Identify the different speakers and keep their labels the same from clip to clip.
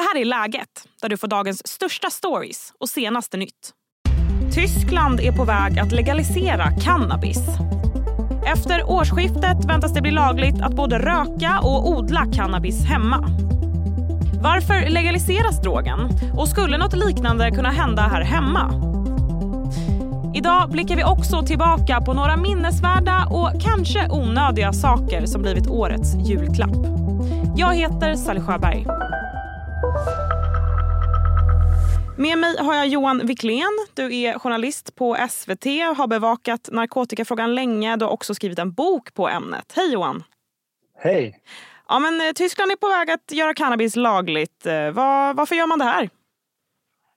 Speaker 1: Det här är Läget, där du får dagens största stories och senaste nytt. Tyskland är på väg att legalisera cannabis. Efter årsskiftet väntas det bli lagligt att både röka och odla cannabis hemma. Varför legaliseras drogen? Och skulle något liknande kunna hända här hemma? Idag blickar vi också tillbaka på några minnesvärda och kanske onödiga saker som blivit årets julklapp. Jag heter Sally Sjöberg. Med mig har jag Johan Wiklén. Du är journalist på SVT och har bevakat narkotikafrågan länge. Du har också skrivit en bok på ämnet. Hej Johan!
Speaker 2: Hej!
Speaker 1: Ja, men eh, Tyskland är på väg att göra cannabis lagligt. Eh, var, varför gör man det här?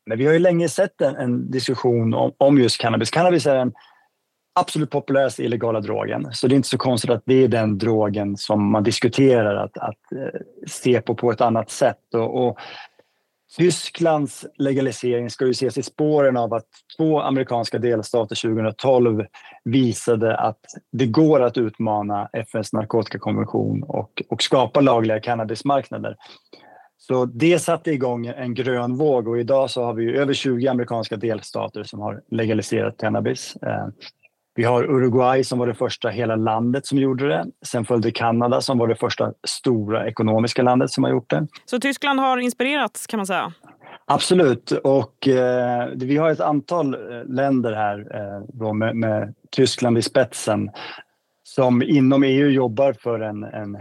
Speaker 2: Men vi har ju länge sett en, en diskussion om, om, just cannabis. Cannabis är den absolut populäraste illegala drogen. Så det är inte så konstigt att det är den drogen som man diskuterar att, att eh, se på på ett annat sätt. Och, och Tysklands legalisering ska ju ses i spåren av att två amerikanska delstater 2012 visade att det går att utmana FNs narkotikakonvention och, och skapa lagliga cannabismarknader. Så det satte igång en grön våg och idag så har vi över 20 amerikanska delstater som har legaliserat cannabis. Eh, vi har Uruguay som var det första hela landet som gjorde det. Sen följde Kanada som var det första stora ekonomiska landet som har gjort det.
Speaker 1: Så Tyskland har inspirerats kan man säga?
Speaker 2: Absolut. Och eh, vi har ett antal eh, länder här eh, med, med, Tyskland i spetsen som inom EU jobbar för en, en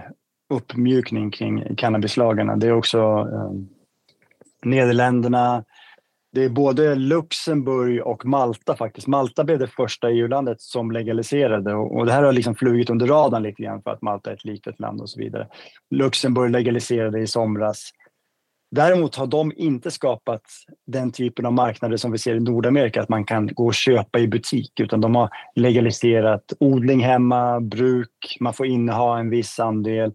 Speaker 2: uppmjukning kring cannabislagarna. Det är också eh, Nederländerna, det är både Luxemburg och Malta faktiskt. Malta blev det första EU-landet som legaliserade och det här har liksom flugit under radarn lite grann för att Malta är ett litet land och så vidare. Luxemburg legaliserade i somras. Däremot har de inte skapat den typen av marknader som vi ser i Nordamerika, att man kan gå och köpa i butik, utan de har legaliserat odling hemma, bruk, man får inneha en viss andel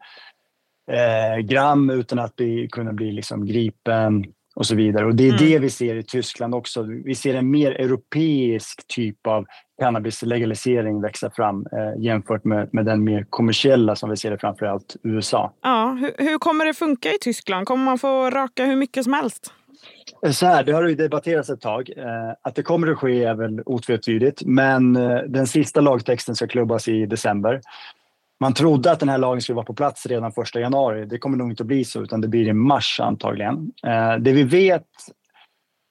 Speaker 2: eh, gram utan att bli, kunna bli liksom gripen och så vidare. Och det är mm. det vi ser i Tyskland också. Vi ser en mer europeisk typ av cannabislegalisering växa fram eh, jämfört med, med den mer kommersiella som vi ser i framförallt USA.
Speaker 1: Ja, hur, hur kommer det funka i Tyskland? Kommer man få röka hur mycket som helst?
Speaker 2: Eh, så här, det har ju debatterats ett tag. Eh, att det kommer att ske är väl otvetydigt, men eh, den sista lagtexten ska klubbas i december. Man trodde att den här lagen skulle vara på plats redan 1 januari. Det kommer nog inte att bli så, utan det blir i mars antagligen. Eh, det vi vet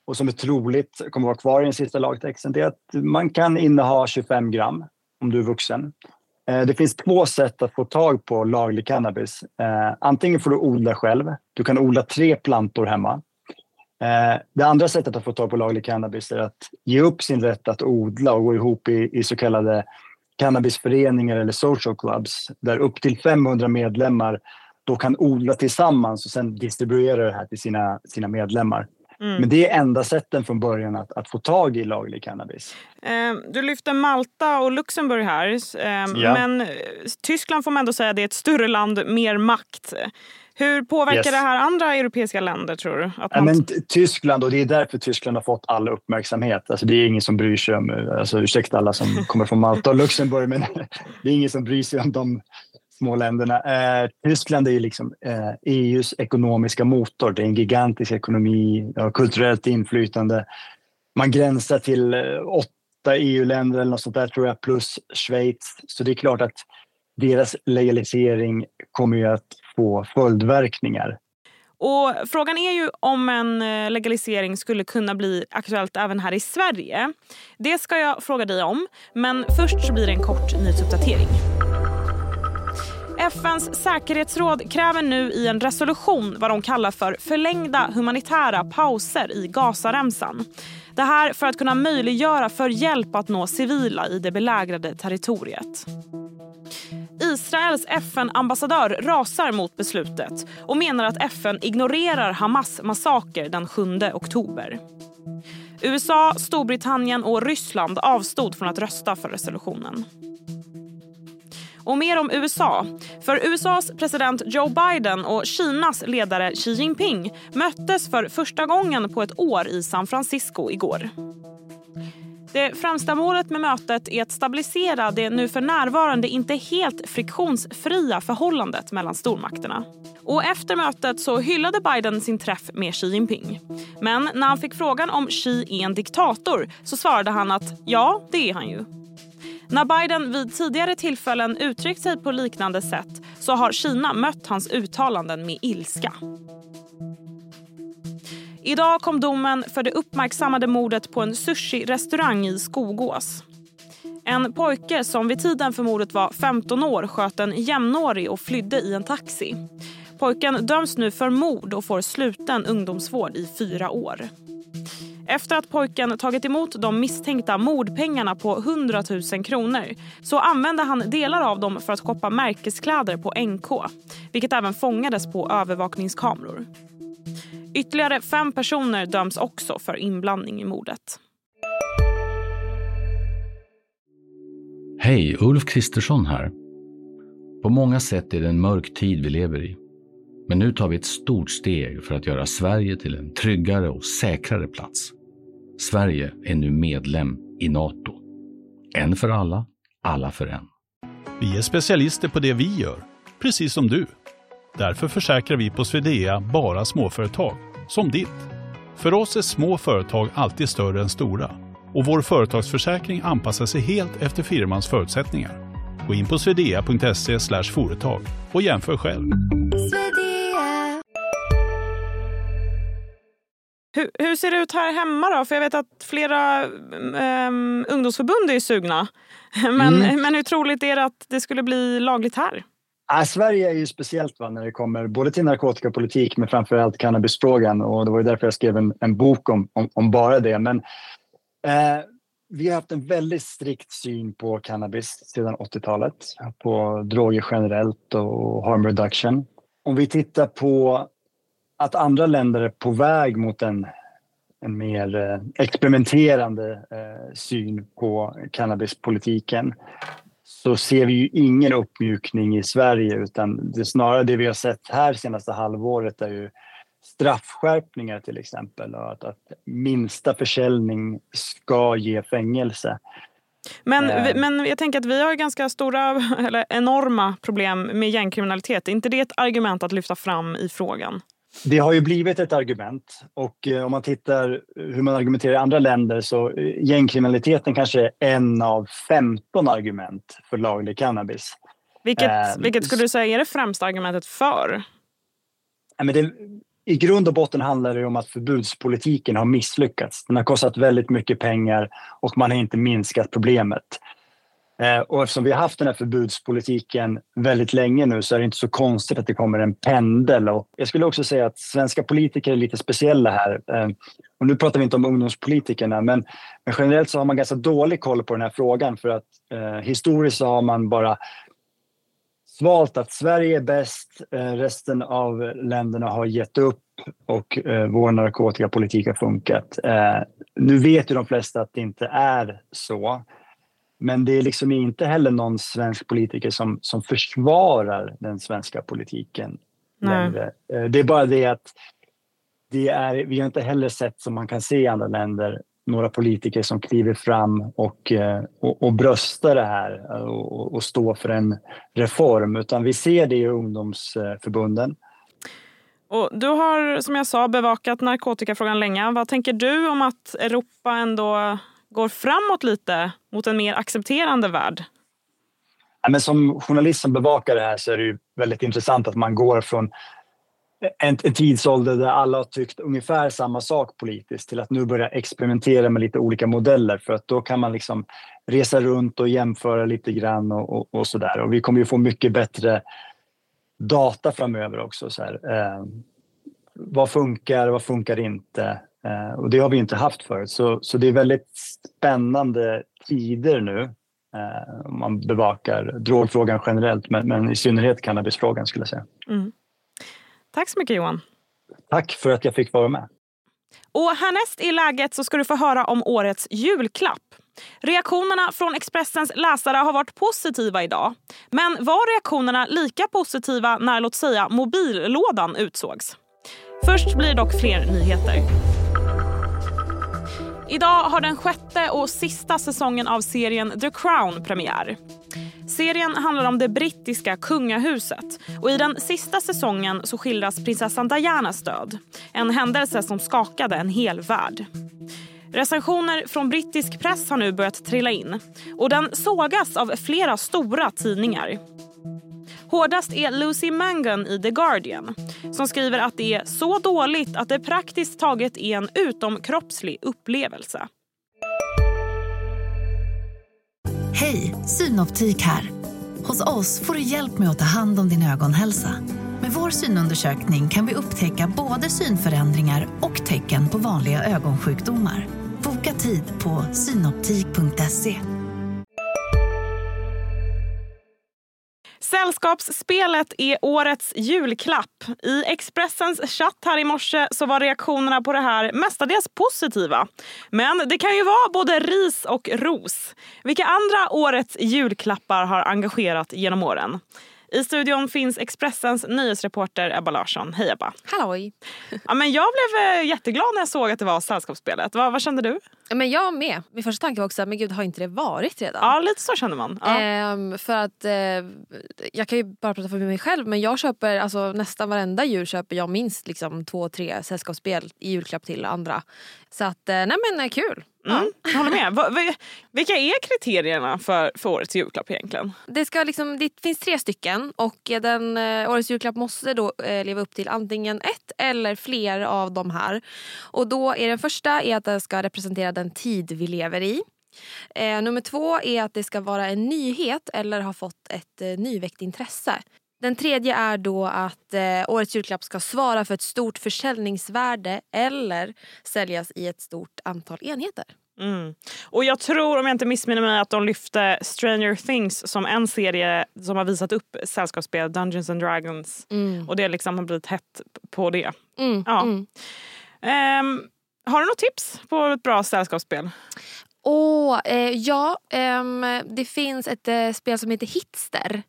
Speaker 2: och som är troligt kommer att vara kvar i den sista lagtexten, det är att man kan inneha 25 gram om du är vuxen. Eh, det finns två sätt att få tag på laglig cannabis. Eh, antingen får du odla själv. Du kan odla tre plantor hemma. Eh, det andra sättet att få tag på laglig cannabis är att ge upp sin rätt att odla och gå ihop i, i så kallade cannabisföreningar eller social clubs där upp till 500 medlemmar då kan odla tillsammans och sen distribuera det här till sina, sina medlemmar. Mm. Men det är enda sätten från början att, att få tag i laglig cannabis.
Speaker 1: Eh, du lyfter Malta och Luxemburg här. Eh, ja. Men eh, Tyskland får man ändå säga det är ett större land, mer makt. Hur påverkar yes. det här andra europeiska länder tror du? Att
Speaker 2: ja, men Tyskland, och det är därför Tyskland har fått all uppmärksamhet. Alltså, det är ingen som bryr sig om, alltså, ursäkta alla som kommer från Malta och Luxemburg, men det är ingen som bryr sig om de små länderna. Eh, Tyskland är ju liksom eh, EUs ekonomiska motor. Det är en gigantisk ekonomi, har kulturellt inflytande. Man gränsar till eh, åtta EU-länder eller något sånt där tror jag, plus Schweiz. Så det är klart att deras legalisering kommer ju att få följdverkningar.
Speaker 1: Och frågan är ju om en eh, legalisering skulle kunna bli aktuellt även här i Sverige. Det ska jag fråga dig om, men först så blir det en kort nyhetsuppdatering. FNs säkerhetsråd kräver nu i en resolution vad de kallar för förlängda humanitära pauser i Gazaremsan. Det här för att kunna möjliggöra för hjälp att nå civila i det belägrade territoriet. Israels FN-ambassadör rasar mot beslutet och menar att FN ignorerar Hamas massaker den 7 oktober. USA, Storbritannien och Ryssland avstod från att rösta för resolutionen. Och mer om USA. För USAs president Joe Biden och Kinas ledare Xi Jinping möttes för första gången på ett år i San Francisco igår. Det främsta målet med mötet är att stabilisera det nu för närvarande inte helt friktionsfria förhållandet mellan stormakterna. Och efter mötet så hyllade Biden sin träff med Xi Jinping. Men när han fick frågan om Xi är en diktator så svarade han att ja, det är han ju. När Biden vid tidigare tillfällen uttryckt sig på liknande sätt så har Kina mött hans uttalanden med ilska. Idag kom domen för det uppmärksammade mordet på en sushi-restaurang i Skogås. En pojke som vid tiden för mordet var 15 år sköt en jämnårig och flydde i en taxi. Pojken döms nu för mord och får sluten ungdomsvård i fyra år. Efter att pojken tagit emot de misstänkta mordpengarna på 100 000 kronor så använde han delar av dem för att shoppa märkeskläder på NK vilket även fångades på övervakningskameror. Ytterligare fem personer döms också för inblandning i mordet.
Speaker 3: Hej, Ulf Kristersson här. På många sätt är det en mörk tid vi lever i. Men nu tar vi ett stort steg för att göra Sverige till en tryggare och säkrare plats. Sverige är nu medlem i Nato. En för alla, alla för en.
Speaker 4: Vi är specialister på det vi gör, precis som du. Därför försäkrar vi på Swedea bara småföretag, som ditt. För oss är små företag alltid större än stora och vår företagsförsäkring anpassar sig helt efter firmans förutsättningar. Gå in på swedea.se företag och jämför själv.
Speaker 1: Hur, hur, ser det ut här hemma då? För jag vet att flera um, ungdomsförbund är sugna. Men, mm. men hur troligt är det att det skulle bli lagligt här?
Speaker 2: Äh, Sverige är ju speciellt va, när det kommer både till narkotikapolitik men framförallt cannabisfrågan och det var ju därför jag skrev en, en bok om, om, om, bara det. Men eh, vi har haft en väldigt strikt syn på cannabis sedan 80-talet, på droger generellt och harm reduction. Om vi tittar på att andra länder är på väg mot en, en mer eh, experimenterande eh, syn på cannabispolitiken så ser vi ju ingen uppmjukning i Sverige utan det snarare det vi har sett här senaste halvåret är ju straffskärpningar till exempel och att, att minsta försäljning ska ge fängelse.
Speaker 1: Men, eh. men jag tänker att vi har ganska stora, eller enorma problem med gängkriminalitet. Är inte det ett argument att lyfta fram i frågan?
Speaker 2: Det har ju blivit ett argument och eh, om man tittar hur man argumenterar i andra länder så eh, gängkriminaliteten kanske är en av 15 argument för laglig cannabis.
Speaker 1: Vilket, eh, vilket skulle du säga är det främsta argumentet för?
Speaker 2: men det, I grund och botten handlar det om att förbudspolitiken har misslyckats. Den har kostat väldigt mycket pengar och man har inte minskat problemet. Eh, och eftersom vi har haft den här förbudspolitiken väldigt länge nu så är det inte så konstigt att det kommer en pendel. Och jag skulle också säga att svenska politiker är lite speciella här. Eh, och nu pratar vi inte om ungdomspolitikerna, men, men generellt så har man ganska dålig koll på den här frågan för att eh, historiskt så har man bara svalt att Sverige är bäst, eh, resten av länderna har gett upp och eh, vår narkotikapolitik har funkat. Eh, nu vet ju de flesta att det inte är så. Men det är liksom inte heller någon svensk politiker som, som försvarar den svenska politiken längre. Eh, det är bara det att det är, vi har inte heller sett, som man kan se i andra länder, några politiker som kliver fram och, eh, och, och bröstar det här och, och står för en reform, utan vi ser det i ungdomsförbunden.
Speaker 1: Och du har som jag sa bevakat narkotikafrågan länge. Vad tänker du om att Europa ändå går framåt lite mot en mer accepterande värld?
Speaker 2: Men som journalist som bevakar det här så är det ju väldigt intressant att man går från en, en tidsålder där alla har tyckt ungefär samma sak politiskt till att nu börja experimentera med lite olika modeller för att då kan man liksom resa runt och jämföra lite grann och, och, och sådär. Och vi kommer ju få mycket bättre data framöver också. Så här. Eh, vad funkar, vad funkar inte? Eh, och det har vi inte haft förut. Så, så det är väldigt spännande tider nu eh, om man bevakar drogfrågan generellt, men, men i synnerhet cannabisfrågan skulle jag säga. Mm.
Speaker 1: Tack så mycket Johan.
Speaker 2: Tack för att jag fick vara med.
Speaker 1: Och härnäst i läget så ska du få höra om årets julklapp. Reaktionerna från Expressens läsare har varit positiva idag. Men var reaktionerna lika positiva när låt säga mobillådan utsågs? Först blir dock fler nyheter. Idag har den sjätte och sista säsongen av serien The Crown premiär. Serien handlar om det brittiska kungahuset. Och I den sista säsongen så skildras prinsessan Dianas död. En händelse som skakade en hel värld. Recensioner från brittisk press har nu börjat trilla in. och Den sågas av flera stora tidningar. Hårdast är Lucy Mangan i The Guardian som skriver att det är så dåligt att det praktiskt taget är en utomkroppslig upplevelse.
Speaker 5: Hej, Synoptik här. Hos oss får du hjälp med att ta hand om din ögonhälsa. Med vår synundersökning kan vi upptäcka både synförändringar och tecken på vanliga ögonsjukdomar. Boka tid på synoptik.se.
Speaker 1: Sällskapsspelet är årets julklapp. I Expressens chatt här i morse så var reaktionerna på det här mestadels positiva. Men det kan ju vara både ris och ros. Vilka andra årets julklappar har engagerat genom åren? I studion finns Expressens nyhetsreporter Ebba Larsson. Hej Ebba!
Speaker 6: Halloj!
Speaker 1: Ja, men jag blev eh, jätteglad när jag såg att det var Sällskapsspelet. Vad, vad kände du?
Speaker 6: Men jag med. Min första tanke var också men gud har inte det varit redan?
Speaker 1: Ja lite så kände man. Ja.
Speaker 6: Ehm, för att eh, jag kan ju bara prata för mig själv men jag köper alltså, nästan varenda jul köper jag minst liksom, två, tre sällskapsspel i julklapp till andra. Så att eh, nej men eh, kul.
Speaker 1: Mm, jag håller med. Vilka är kriterierna för, för årets julklapp egentligen?
Speaker 6: Det, ska liksom, det finns tre stycken och den, eh, årets julklapp måste då eh, leva upp till antingen ett eller fler av de här. Och då är Den första är att den ska representera den tid vi lever i. Eh, nummer två är att det ska vara en nyhet eller ha fått ett eh, nyväckt intresse. Den tredje är då att eh, årets julklapp ska svara för ett stort försäljningsvärde eller säljas i ett stort antal enheter.
Speaker 1: Mm. Och jag tror, om jag inte missminner mig, att de lyfte Stranger Things som en serie som har visat upp sällskapsspel, Dungeons and Dragons. Mm. Och det liksom har blivit hett på det.
Speaker 6: Mm. Ja. Um,
Speaker 1: har du något tips på ett bra sällskapsspel?
Speaker 6: Oh, eh, ja, um, det finns ett eh, spel som heter Hitster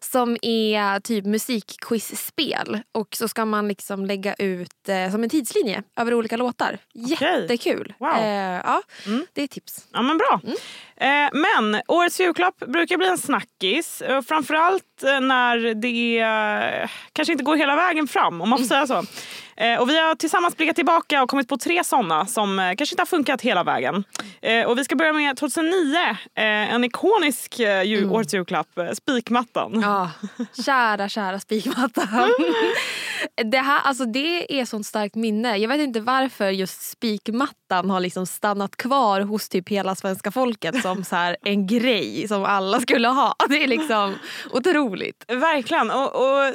Speaker 6: som är typ musikquizspel. Och så ska man liksom lägga ut eh, som en tidslinje över olika låtar. Okay. Jättekul!
Speaker 1: Wow.
Speaker 6: Eh, ja, mm. Det är tips.
Speaker 1: Ja men bra. Mm. Eh, men årets julklapp brukar bli en snackis. Framförallt eh, när det eh, kanske inte går hela vägen fram om man får säga så. Eh, och vi har tillsammans blickat tillbaka och kommit på tre sådana som eh, kanske inte har funkat hela vägen. Eh, och vi ska börja med 2009, en ikonisk jul, mm. årets julklapp, spikmattan.
Speaker 6: Ja, kära, kära spikmattan. det, här, alltså, det är sånt starkt minne. Jag vet inte varför just spikmattan har liksom stannat kvar hos typ hela svenska folket som så här, en grej som alla skulle ha. Det är liksom otroligt.
Speaker 1: Verkligen. Och, och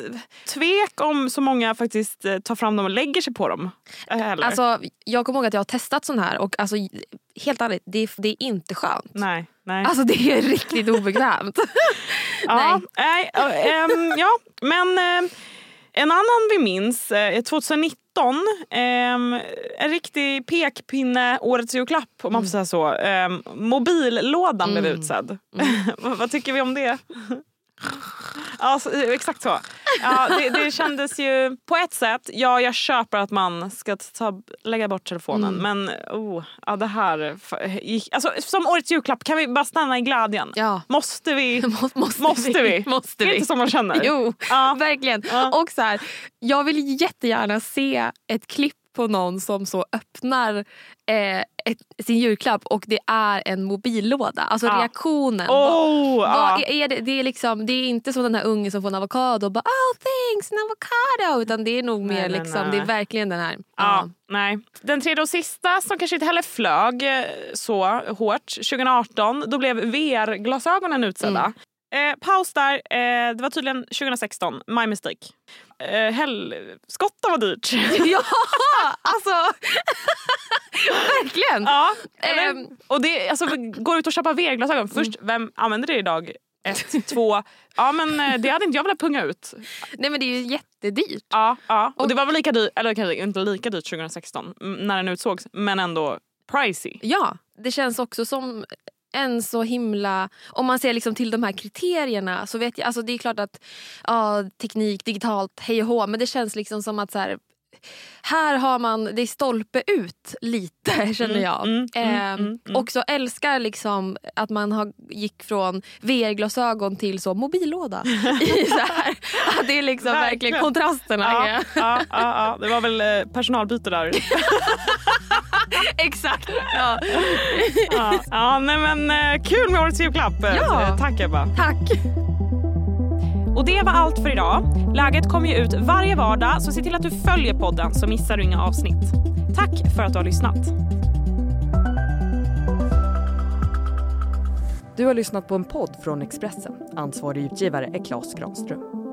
Speaker 1: tvek om så många faktiskt tar fram dem lägger sig på dem.
Speaker 6: Eller? Alltså, jag kommer ihåg att jag har testat sån här och alltså, helt ärligt, det är, det är inte skönt.
Speaker 1: Nej, nej.
Speaker 6: Alltså det är riktigt obekvämt.
Speaker 1: ja, nej. ähm, ja, men äh, en annan vi minns är 2019 äh, en riktig pekpinne, årets julklapp om man får säga så. Äh, mobillådan mm. blev utsedd. Mm. Vad tycker vi om det? Ja, exakt så. Ja, det, det kändes ju på ett sätt, ja jag köper att man ska ta, lägga bort telefonen mm. men oh, ja, det här, alltså, som årets julklapp kan vi bara stanna i glädjen?
Speaker 6: Ja.
Speaker 1: Måste vi?
Speaker 6: måste,
Speaker 1: måste vi?
Speaker 6: vi? Måste
Speaker 1: vi?
Speaker 6: Det är
Speaker 1: inte som man känner.
Speaker 6: Jo, ja. verkligen. Ja. Och så här, jag vill jättegärna se ett klipp på någon som så öppnar eh, ett, sin julklapp och det är en mobillåda. Alltså ja. reaktionen.
Speaker 1: Oh, vad,
Speaker 6: vad är, är det, det, är liksom, det är inte som den här ungen som får en avokado och bara oh thanks en avokado. Utan det är nog mer nej, liksom, nej. det är verkligen den här.
Speaker 1: Ja, nej. Den tredje och sista som kanske inte heller flög eh, så hårt 2018 då blev VR-glasögonen utsedda. Mm. Eh, paus där. Eh, det var tydligen 2016. My mistake. Eh, Helskotta vad dyrt.
Speaker 6: ja, alltså. verkligen.
Speaker 1: Ja, eller, um, och det, alltså, går ut och köpa VR-glasögon. Först, mm. vem använder det idag? Ett, två. Ja men eh, det hade inte jag velat punga ut.
Speaker 6: Nej men det är ju jättedyrt.
Speaker 1: Ja, ja. och, och det var väl lika dyrt, eller kanske inte lika dyrt 2016 när den utsågs. Men ändå pricey.
Speaker 6: Ja, det känns också som en så himla... Om man ser liksom till de här kriterierna så vet jag... Alltså det är klart att ja, teknik, digitalt, hej och hå. Men det känns liksom som att så här, här har man, det är stolpe ut lite känner jag.
Speaker 1: mm, mm,
Speaker 6: eh,
Speaker 1: mm, mm.
Speaker 6: Också älskar liksom att man har, gick från VR-glasögon till så mobillåda. I så här. Att det är liksom verkligen,
Speaker 1: Verkligen.
Speaker 6: kontrasterna.
Speaker 1: Ja, ja, ja, det var väl eh, personalbyte där.
Speaker 6: Exakt. Ja.
Speaker 1: ja, nej men, eh, kul med årets julklapp. Eh. Tack Ebba.
Speaker 6: Tack.
Speaker 1: Och det var allt för idag. Läget kommer ju ut varje vardag så se till att du följer podden så missar du inga avsnitt. Tack för att du har lyssnat.
Speaker 7: Du har lyssnat på en podd från Expressen. Ansvarig utgivare är Klas Granström.